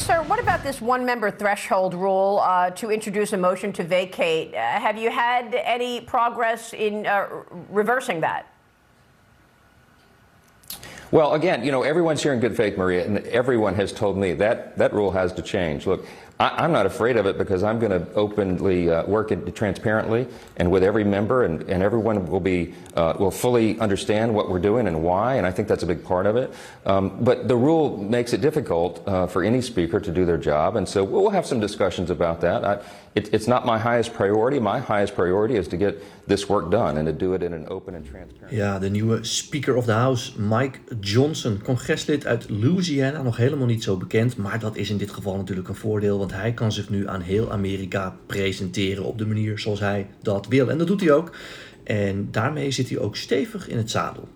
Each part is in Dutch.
sir, what about this one member threshold rule uh, to introduce a motion to vacate? Uh, have you had any progress in uh, reversing that? Well, again, you know, everyone's here in good faith, Maria, and everyone has told me that that rule has to change. Look, I, am not afraid of it because I'm going to openly uh, work it transparently and with every member, and, and everyone will be uh, will fully understand what we're doing and why. And I think that's a big part of it. Um, but the rule makes it difficult uh, for any speaker to do their job, and so we'll have some discussions about that. I, it, it's not my highest priority. My highest priority is to get this work done and to do it in an open and transparent. Ja, de nieuwe Speaker of the House, Mike Johnson, congreslid uit Louisiana, nog helemaal niet zo bekend, maar dat is in dit geval natuurlijk een voordeel, want hij kan zich nu aan heel Amerika presenteren op de manier zoals hij dat wil. En dat doet hij ook. En daarmee zit hij ook stevig in het zadel.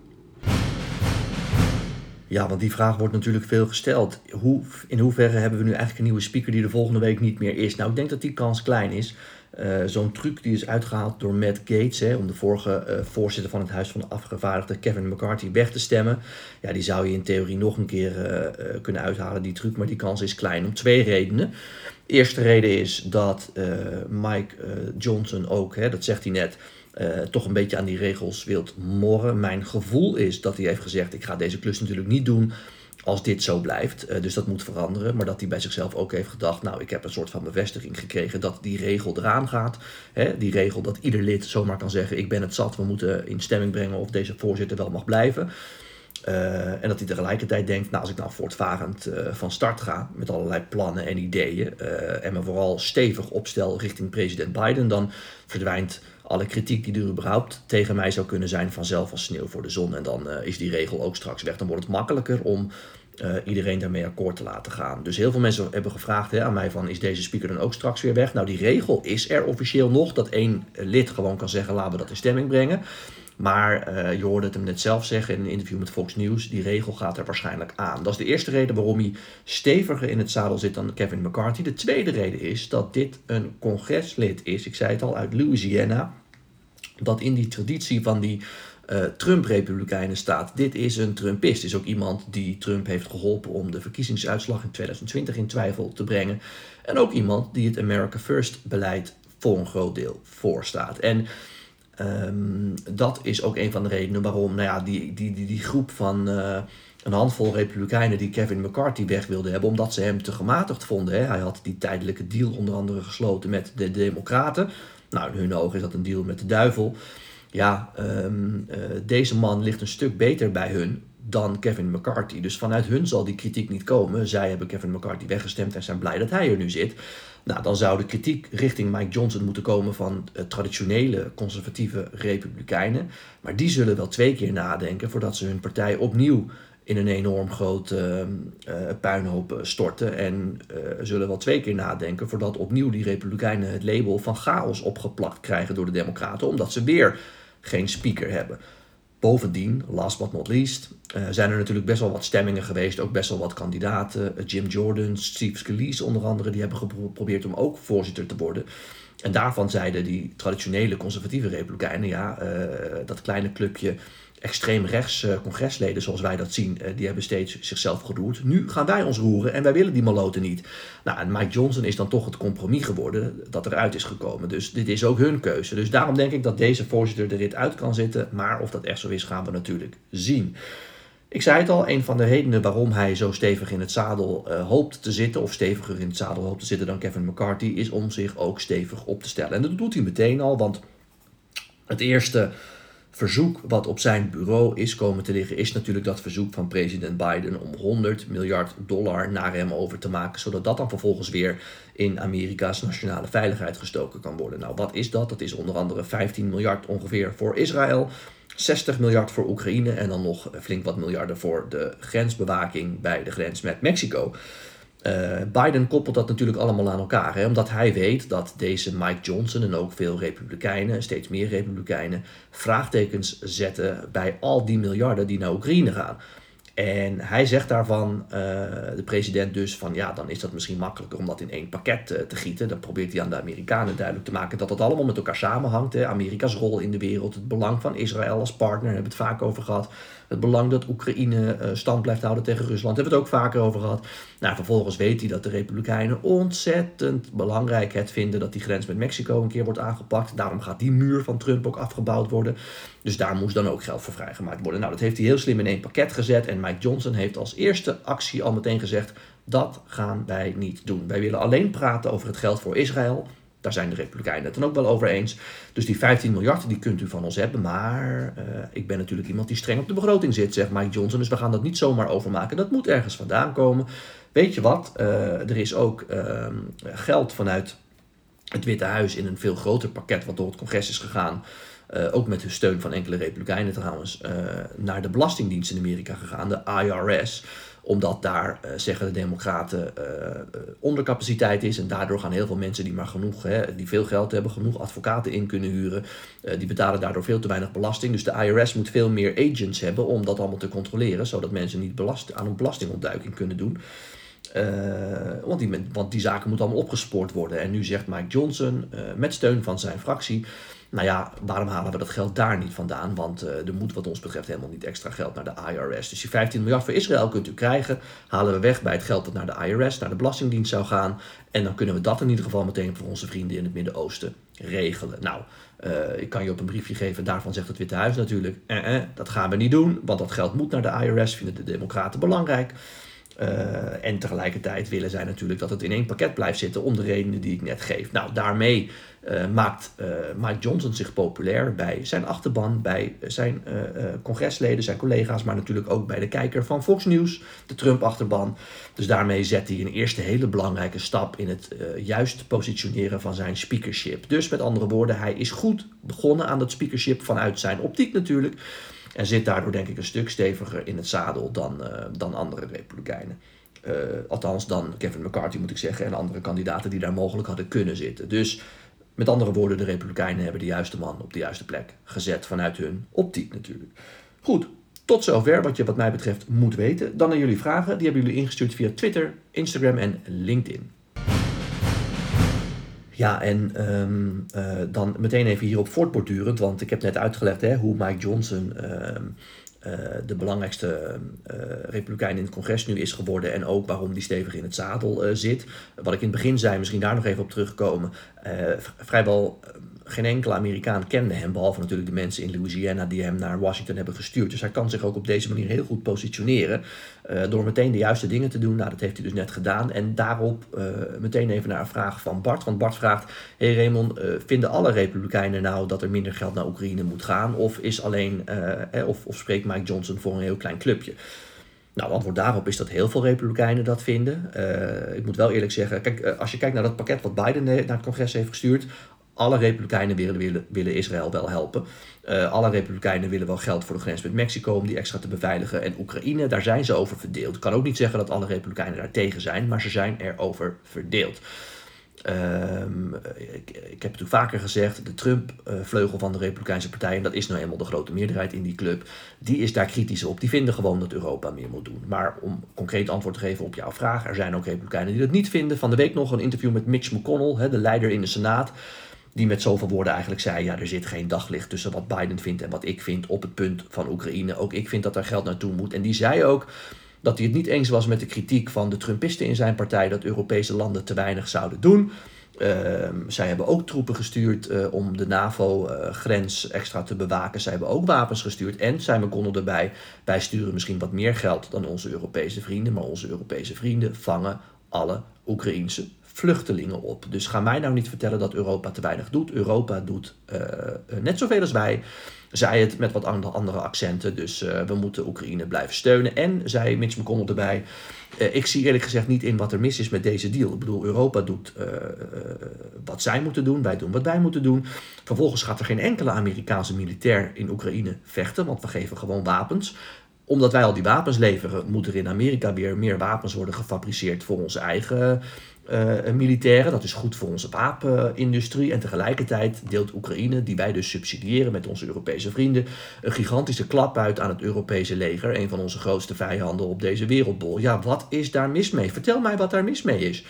Ja, want die vraag wordt natuurlijk veel gesteld. Hoe, in hoeverre hebben we nu eigenlijk een nieuwe speaker die de volgende week niet meer is? Nou, ik denk dat die kans klein is. Uh, Zo'n truc die is uitgehaald door Matt Gates hè, om de vorige uh, voorzitter van het Huis van de Afgevaardigden, Kevin McCarthy, weg te stemmen. Ja, die zou je in theorie nog een keer uh, kunnen uithalen, die truc, maar die kans is klein om twee redenen. De eerste reden is dat Mike Johnson ook, hè, dat zegt hij net, toch een beetje aan die regels wilt morren. Mijn gevoel is dat hij heeft gezegd: ik ga deze klus natuurlijk niet doen als dit zo blijft. Uh, dus dat moet veranderen. Maar dat hij bij zichzelf ook heeft gedacht: nou, ik heb een soort van bevestiging gekregen dat die regel eraan gaat. Hè, die regel dat ieder lid zomaar kan zeggen: ik ben het zat, we moeten in stemming brengen of deze voorzitter wel mag blijven. Uh, en dat hij tegelijkertijd denkt, nou als ik nou voortvarend uh, van start ga met allerlei plannen en ideeën en me vooral stevig opstel richting president Biden, dan verdwijnt alle kritiek die er überhaupt tegen mij zou kunnen zijn vanzelf als sneeuw voor de zon. En dan is die regel ook straks weg. Dan wordt het makkelijker om uh, iedereen daarmee akkoord te laten gaan. Dus heel veel mensen hebben gevraagd hè, aan mij van is deze speaker dan ook straks weer weg? Nou die regel is er officieel nog dat één lid gewoon kan zeggen laten we dat in stemming brengen. Maar uh, je hoorde het hem net zelf zeggen in een interview met Fox News. Die regel gaat er waarschijnlijk aan. Dat is de eerste reden waarom hij steviger in het zadel zit dan Kevin McCarthy. De tweede reden is dat dit een congreslid is. Ik zei het al, uit Louisiana. Dat in die traditie van die uh, Trump-republikeinen staat. Dit is een Trumpist. Is ook iemand die Trump heeft geholpen om de verkiezingsuitslag in 2020 in twijfel te brengen. En ook iemand die het America First beleid voor een groot deel voorstaat. En Um, dat is ook een van de redenen waarom nou ja, die, die, die, die groep van uh, een handvol Republikeinen die Kevin McCarthy weg wilden hebben, omdat ze hem te gematigd vonden. Hè. Hij had die tijdelijke deal onder andere gesloten met de Democraten. Nou, in hun ogen is dat een deal met de duivel. Ja, um, uh, deze man ligt een stuk beter bij hun dan Kevin McCarthy. Dus vanuit hun zal die kritiek niet komen. Zij hebben Kevin McCarthy weggestemd en zijn blij dat hij er nu zit. Nou, dan zou de kritiek richting Mike Johnson moeten komen van uh, traditionele conservatieve republikeinen. Maar die zullen wel twee keer nadenken voordat ze hun partij opnieuw in een enorm grote uh, puinhoop storten. En zullen wel twee keer nadenken voordat opnieuw die republikeinen het label van chaos opgeplakt krijgen door de democraten. Omdat ze weer geen speaker hebben. Bovendien, last but not least, uh, zijn er natuurlijk best wel wat stemmingen geweest, ook best wel wat kandidaten. Jim Jordan, Steve Scalise onder andere, die hebben geprobeerd om ook voorzitter te worden. En daarvan zeiden die traditionele conservatieve republikeinen, ja, uh, dat kleine clubje extreem rechts uh, congresleden zoals wij dat zien, uh, die hebben steeds zichzelf geroerd. Nu gaan wij ons roeren en wij willen die maloten niet. Nou, en Mike Johnson is dan toch het compromis geworden dat eruit is gekomen. Dus dit is ook hun keuze. Dus daarom denk ik dat deze voorzitter de rit uit kan zitten. Maar of dat echt zo is, gaan we natuurlijk zien. Ik zei het al, een van de redenen waarom hij zo stevig in het zadel uh, hoopt te zitten, of steviger in het zadel hoopt te zitten dan Kevin McCarthy, is om zich ook stevig op te stellen. En dat doet hij meteen al, want het eerste verzoek wat op zijn bureau is komen te liggen, is natuurlijk dat verzoek van president Biden om 100 miljard dollar naar hem over te maken, zodat dat dan vervolgens weer in Amerika's nationale veiligheid gestoken kan worden. Nou, wat is dat? Dat is onder andere 15 miljard ongeveer voor Israël. 60 miljard voor Oekraïne en dan nog flink wat miljarden voor de grensbewaking bij de grens met Mexico. Uh, Biden koppelt dat natuurlijk allemaal aan elkaar, hè, omdat hij weet dat deze Mike Johnson en ook veel Republikeinen, steeds meer Republikeinen, vraagtekens zetten bij al die miljarden die naar Oekraïne gaan. En hij zegt daarvan, de president dus, van ja, dan is dat misschien makkelijker om dat in één pakket te gieten. Dan probeert hij aan de Amerikanen duidelijk te maken dat dat allemaal met elkaar samenhangt. Hè. Amerika's rol in de wereld, het belang van Israël als partner, daar hebben we het vaak over gehad. Het belang dat Oekraïne uh, stand blijft houden tegen Rusland. Daar hebben we het ook vaker over gehad. Nou, vervolgens weet hij dat de Republikeinen ontzettend belangrijk het vinden dat die grens met Mexico een keer wordt aangepakt. Daarom gaat die muur van Trump ook afgebouwd worden. Dus daar moest dan ook geld voor vrijgemaakt worden. Nou, dat heeft hij heel slim in één pakket gezet. En Mike Johnson heeft als eerste actie al meteen gezegd: dat gaan wij niet doen. Wij willen alleen praten over het geld voor Israël. Daar zijn de Republikeinen het dan ook wel over eens. Dus die 15 miljard, die kunt u van ons hebben. Maar uh, ik ben natuurlijk iemand die streng op de begroting zit, zegt Mike Johnson. Dus we gaan dat niet zomaar overmaken. Dat moet ergens vandaan komen. Weet je wat? Uh, er is ook uh, geld vanuit het Witte Huis in een veel groter pakket wat door het congres is gegaan. Uh, ook met de steun van enkele Republikeinen trouwens, naar de Belastingdienst in Amerika gegaan, de IRS omdat daar, uh, zeggen de Democraten, uh, ondercapaciteit is. En daardoor gaan heel veel mensen die maar genoeg, hè, die veel geld hebben, genoeg advocaten in kunnen huren. die betalen daardoor veel te weinig belasting. Dus de IRS moet veel meer agents hebben om dat allemaal te controleren. Zodat mensen niet belast, aan een belastingontduiking kunnen doen. Want, die, want die zaken moeten allemaal opgespoord worden. En nu zegt Mike Johnson, met steun van zijn fractie nou ja, waarom halen we dat geld daar niet vandaan? Want uh, er moet wat ons betreft helemaal niet extra geld naar de IRS. Dus die 15 miljard voor Israël kunt u krijgen. Halen we weg bij het geld dat naar de IRS, naar de Belastingdienst zou gaan. En dan kunnen we dat in ieder geval meteen voor onze vrienden in het Midden-Oosten regelen. Nou, ik kan je op een briefje geven, daarvan zegt het Witte Huis natuurlijk. Eh, eh, dat gaan we niet doen, want dat geld moet naar de IRS, vinden de Democraten belangrijk. Uh, en tegelijkertijd willen zij natuurlijk dat het in één pakket blijft zitten om de redenen die ik net geef. Nou, daarmee uh, maakt uh, Mike Johnson zich populair bij zijn achterban, bij zijn congresleden, zijn collega's, maar natuurlijk ook bij de kijker van Fox News, de Trump-achterban. Dus daarmee zet hij een eerste hele belangrijke stap in het juist positioneren van zijn speakership. Dus met andere woorden, hij is goed begonnen aan dat speakership vanuit zijn optiek natuurlijk. En zit daardoor denk ik een stuk steviger in het zadel dan, uh, dan andere Republikeinen. Uh, althans dan Kevin McCarthy moet ik zeggen en andere kandidaten die daar mogelijk hadden kunnen zitten. Dus met andere woorden, de Republikeinen hebben de juiste man op de juiste plek gezet vanuit hun optiek natuurlijk. Goed, tot zover wat je wat mij betreft moet weten. Dan naar jullie vragen. Die hebben jullie ingestuurd via Twitter, Instagram en LinkedIn. Ja, en um, uh, dan meteen even hierop voortbordurend, want ik heb net uitgelegd hè, hoe Mike Johnson um, uh, de belangrijkste uh, republikein in het congres nu is geworden en ook waarom die stevig in het zadel zit. Wat ik in het begin zei, misschien daar nog even op terugkomen. vrijwel geen enkele Amerikaan kende hem, behalve natuurlijk de mensen in Louisiana die hem naar Washington hebben gestuurd. Dus hij kan zich ook op deze manier heel goed positioneren uh, door meteen de juiste dingen te doen. Nou, dat heeft hij dus net gedaan. En daarop uh, meteen even naar een vraag van Bart. Want Bart vraagt, hey Raymond, uh, vinden alle Republikeinen nou dat er minder geld naar Oekraïne moet gaan? Of, is alleen, eh, of, of spreekt Mike Johnson voor een heel klein clubje? Nou, antwoord daarop is dat heel veel Republikeinen dat vinden. Ik moet wel eerlijk zeggen, kijk, als je kijkt naar dat pakket wat Biden naar het congres heeft gestuurd, alle Republikeinen willen, willen, Israël wel helpen. Uh, alle Republikeinen willen wel geld voor de grens met Mexico om die extra te beveiligen. En Oekraïne, daar zijn ze over verdeeld. Ik kan ook niet zeggen dat alle Republikeinen daar tegen zijn, maar ze zijn erover verdeeld. Um, ik, ik, heb het toen vaker gezegd, de Trump-vleugel van de Republikeinse Partij, en dat is nou eenmaal de grote meerderheid in die club, die is daar kritisch op. Die vinden gewoon dat Europa meer moet doen. Maar om concreet antwoord te geven op jouw vraag, er zijn ook Republikeinen die dat niet vinden. Van de week nog een interview met Mitch McConnell, de leider in de Senaat die met zoveel woorden eigenlijk zei: ja, er zit geen daglicht tussen wat Biden vindt en wat ik vind op het punt van Oekraïne. Ook ik vind dat er geld naartoe moet. En die zei ook dat hij het niet eens was met de kritiek van de Trumpisten in zijn partij dat Europese landen te weinig zouden doen. Uh, zij hebben ook troepen gestuurd uh, om de NAVO-grens uh, extra te bewaken. Zij hebben ook wapens gestuurd. En zei McConnell erbij: wij sturen misschien wat meer geld dan onze Europese vrienden. Maar onze Europese vrienden vangen alle Oekraïense vluchtelingen op. Dus ga mij nou niet vertellen dat Europa te weinig doet. Europa doet uh, net zoveel als wij. Zij het met wat andere accenten. Dus uh, we moeten Oekraïne blijven steunen. En zei Mitch McConnell erbij. Ik zie eerlijk gezegd niet in wat er mis is met deze deal. Ik bedoel, Europa doet wat zij moeten doen. Wij doen wat wij moeten doen. Vervolgens gaat er geen enkele Amerikaanse militair in Oekraïne vechten. Want we geven gewoon wapens omdat wij al die wapens leveren, moet er in Amerika weer meer wapens worden gefabriceerd voor onze eigen uh, militairen. Dat is goed voor onze wapenindustrie. En tegelijkertijd deelt Oekraïne, die wij dus subsidiëren met onze Europese vrienden, een gigantische klap uit aan het Europese leger. Een van onze grootste vijanden op deze wereldbol. Ja, wat is daar mis mee? Vertel mij wat daar mis mee is.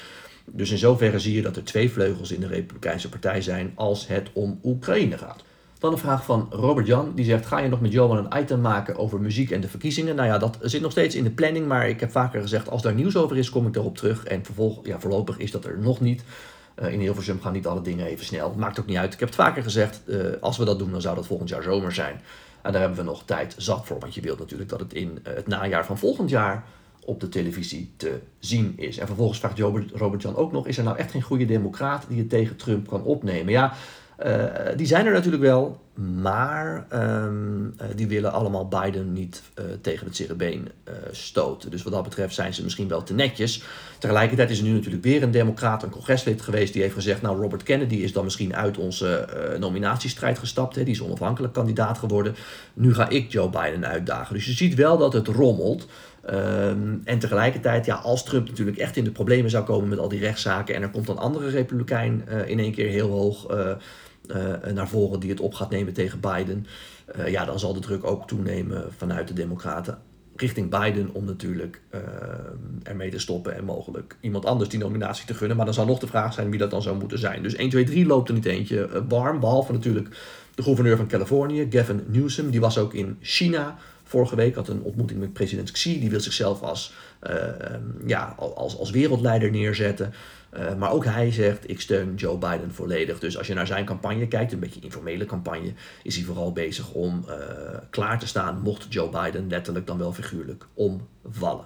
Dus in zoverre zie je dat er twee vleugels in de Republikeinse Partij zijn als het om Oekraïne gaat. Dan een vraag van Robert Jan. Die zegt: Ga je nog met Johan een item maken over muziek en de verkiezingen? Nou ja, dat zit nog steeds in de planning. Maar ik heb vaker gezegd: als daar nieuws over is, kom ik erop terug. En vervolg, ja, voorlopig is dat er nog niet. Uh, in Hilversum gaan niet alle dingen even snel. Maakt ook niet uit. Ik heb het vaker gezegd: uh, als we dat doen, dan zou dat volgend jaar zomer zijn. En daar hebben we nog tijd zat voor. Want je wilt natuurlijk dat het in uh, het najaar van volgend jaar op de televisie te zien is. En vervolgens vraagt Robert Jan ook nog: is er nou echt geen goede democraat die het tegen Trump kan opnemen? Ja. Uh, die zijn er natuurlijk wel, maar um, uh, die willen allemaal Biden niet uh, tegen het zere been stoten. Dus wat dat betreft zijn ze misschien wel te netjes. Tegelijkertijd is er nu natuurlijk weer een democraat, een congreslid geweest, die heeft gezegd: Nou, Robert Kennedy is dan misschien uit onze nominatiestrijd gestapt. Hè, die is onafhankelijk kandidaat geworden. Nu ga ik Joe Biden uitdagen. Dus je ziet wel dat het rommelt. Um, en tegelijkertijd, ja, als Trump natuurlijk echt in de problemen zou komen met al die rechtszaken en er komt een andere republikein uh, in één keer heel hoog uh, uh, naar voren die het op gaat nemen tegen Biden, ja, dan zal de druk ook toenemen vanuit de Democraten richting Biden om natuurlijk ermee te stoppen en mogelijk iemand anders die nominatie te gunnen. Maar dan zal nog de vraag zijn wie dat dan zou moeten zijn. Dus 1, 2, 3 loopt er niet eentje warm, behalve natuurlijk de gouverneur van Californië, Gavin Newsom, die was ook in China vorige week had een ontmoeting met president Xi. Die wil zichzelf als, uh, ja, als, als wereldleider neerzetten. Uh, maar ook hij zegt, ik steun Joe Biden volledig. Dus als je naar zijn campagne kijkt, een beetje informele campagne, is hij vooral bezig om uh, klaar te staan, mocht Joe Biden letterlijk dan wel figuurlijk omvallen.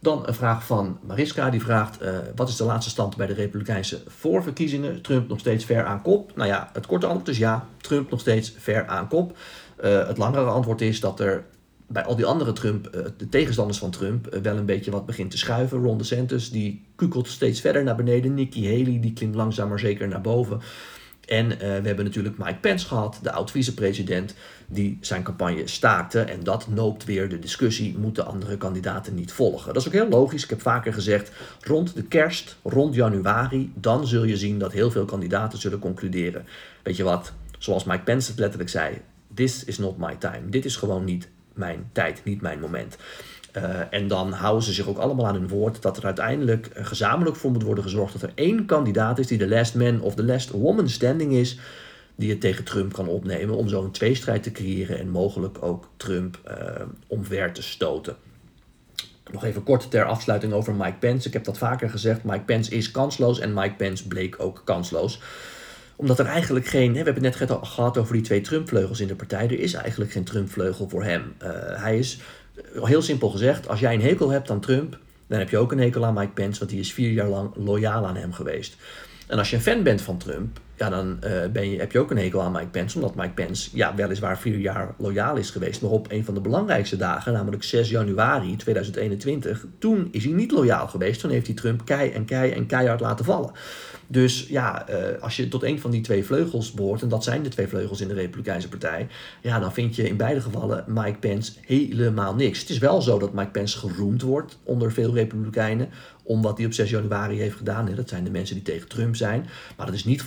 Dan een vraag van Mariska, die vraagt, uh, wat is de laatste stand bij de Republikeinse voorverkiezingen? Trump nog steeds ver aan kop? Nou ja, het korte antwoord is ja, Trump nog steeds ver aan kop. Het langere antwoord is dat er bij al die andere Trump, uh, de tegenstanders van Trump, uh, wel een beetje wat begint te schuiven. Ron DeSantis, die kukelt steeds verder naar beneden. Nikki Haley, die klimt langzaam maar zeker naar boven. En uh, we hebben natuurlijk Mike Pence gehad, de oud-vicepresident, die zijn campagne staakte. En dat noopt weer de discussie, moeten andere kandidaten niet volgen. Dat is ook heel logisch, ik heb vaker gezegd, rond de kerst, rond januari, dan zul je zien dat heel veel kandidaten zullen concluderen. Weet je wat, zoals Mike Pence het letterlijk zei, this is not my time. Dit is gewoon niet mijn tijd, niet mijn moment. Uh, en dan houden ze zich ook allemaal aan hun woord dat er uiteindelijk gezamenlijk voor moet worden gezorgd dat er één kandidaat is die de last man of de last woman standing is, die het tegen Trump kan opnemen om zo een tweestrijd te creëren en mogelijk ook Trump uh, omver te stoten. Nog even kort ter afsluiting over Mike Pence. Ik heb dat vaker gezegd. Mike Pence is kansloos en Mike Pence bleek ook kansloos omdat er eigenlijk geen, we hebben het net gehad over die twee Trump-vleugels in de partij. Er is eigenlijk geen Trump-vleugel voor hem. Uh, hij is, heel simpel gezegd, als jij een hekel hebt aan Trump, dan heb je ook een hekel aan Mike Pence, want die is vier jaar lang loyaal aan hem geweest. En als je een fan bent van Trump, ja, dan uh, ben je, heb je ook een hekel aan Mike Pence. Omdat Mike Pence ja, weliswaar vier jaar loyaal is geweest. Maar op een van de belangrijkste dagen, namelijk 6 januari 2021, toen is hij niet loyaal geweest. Toen heeft hij Trump kei en kei en keihard laten vallen. Dus ja, uh, als je tot een van die twee vleugels behoort, en dat zijn de twee vleugels in de Republikeinse Partij, ja, dan vind je in beide gevallen Mike Pence helemaal niks. Het is wel zo dat Mike Pence geroemd wordt onder veel Republikeinen om wat hij op 6 januari heeft gedaan. Hè. Dat zijn de mensen die tegen Trump zijn. Maar dat is niet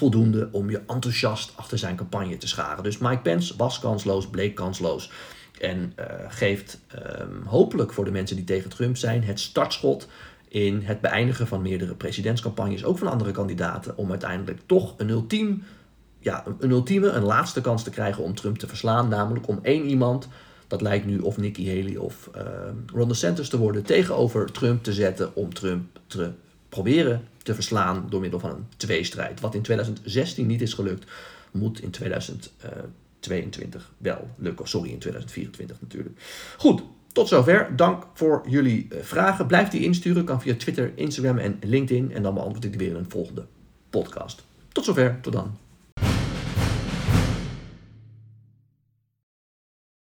om je enthousiast achter zijn campagne te scharen. Dus Mike Pence was kansloos, bleek kansloos. En uh, geeft um, hopelijk voor de mensen die tegen Trump zijn het startschot in het beëindigen van meerdere presidentscampagnes, ook van andere kandidaten, om uiteindelijk toch een ultiem, ja, een ultieme, een laatste kans te krijgen om Trump te verslaan. Namelijk om één iemand, dat lijkt nu of Nikki Haley of uh, Ron DeSantis te worden, tegenover Trump te zetten om Trump te proberen te verslaan door middel van een tweestrijd. Wat in 2016 niet is gelukt, moet in 2022 wel lukken. Sorry, in 2024 natuurlijk. Goed, tot zover. Dank voor jullie vragen. Blijf die insturen. Kan via Twitter, Instagram en LinkedIn. En dan beantwoord ik weer in een volgende podcast. Tot zover. Tot dan.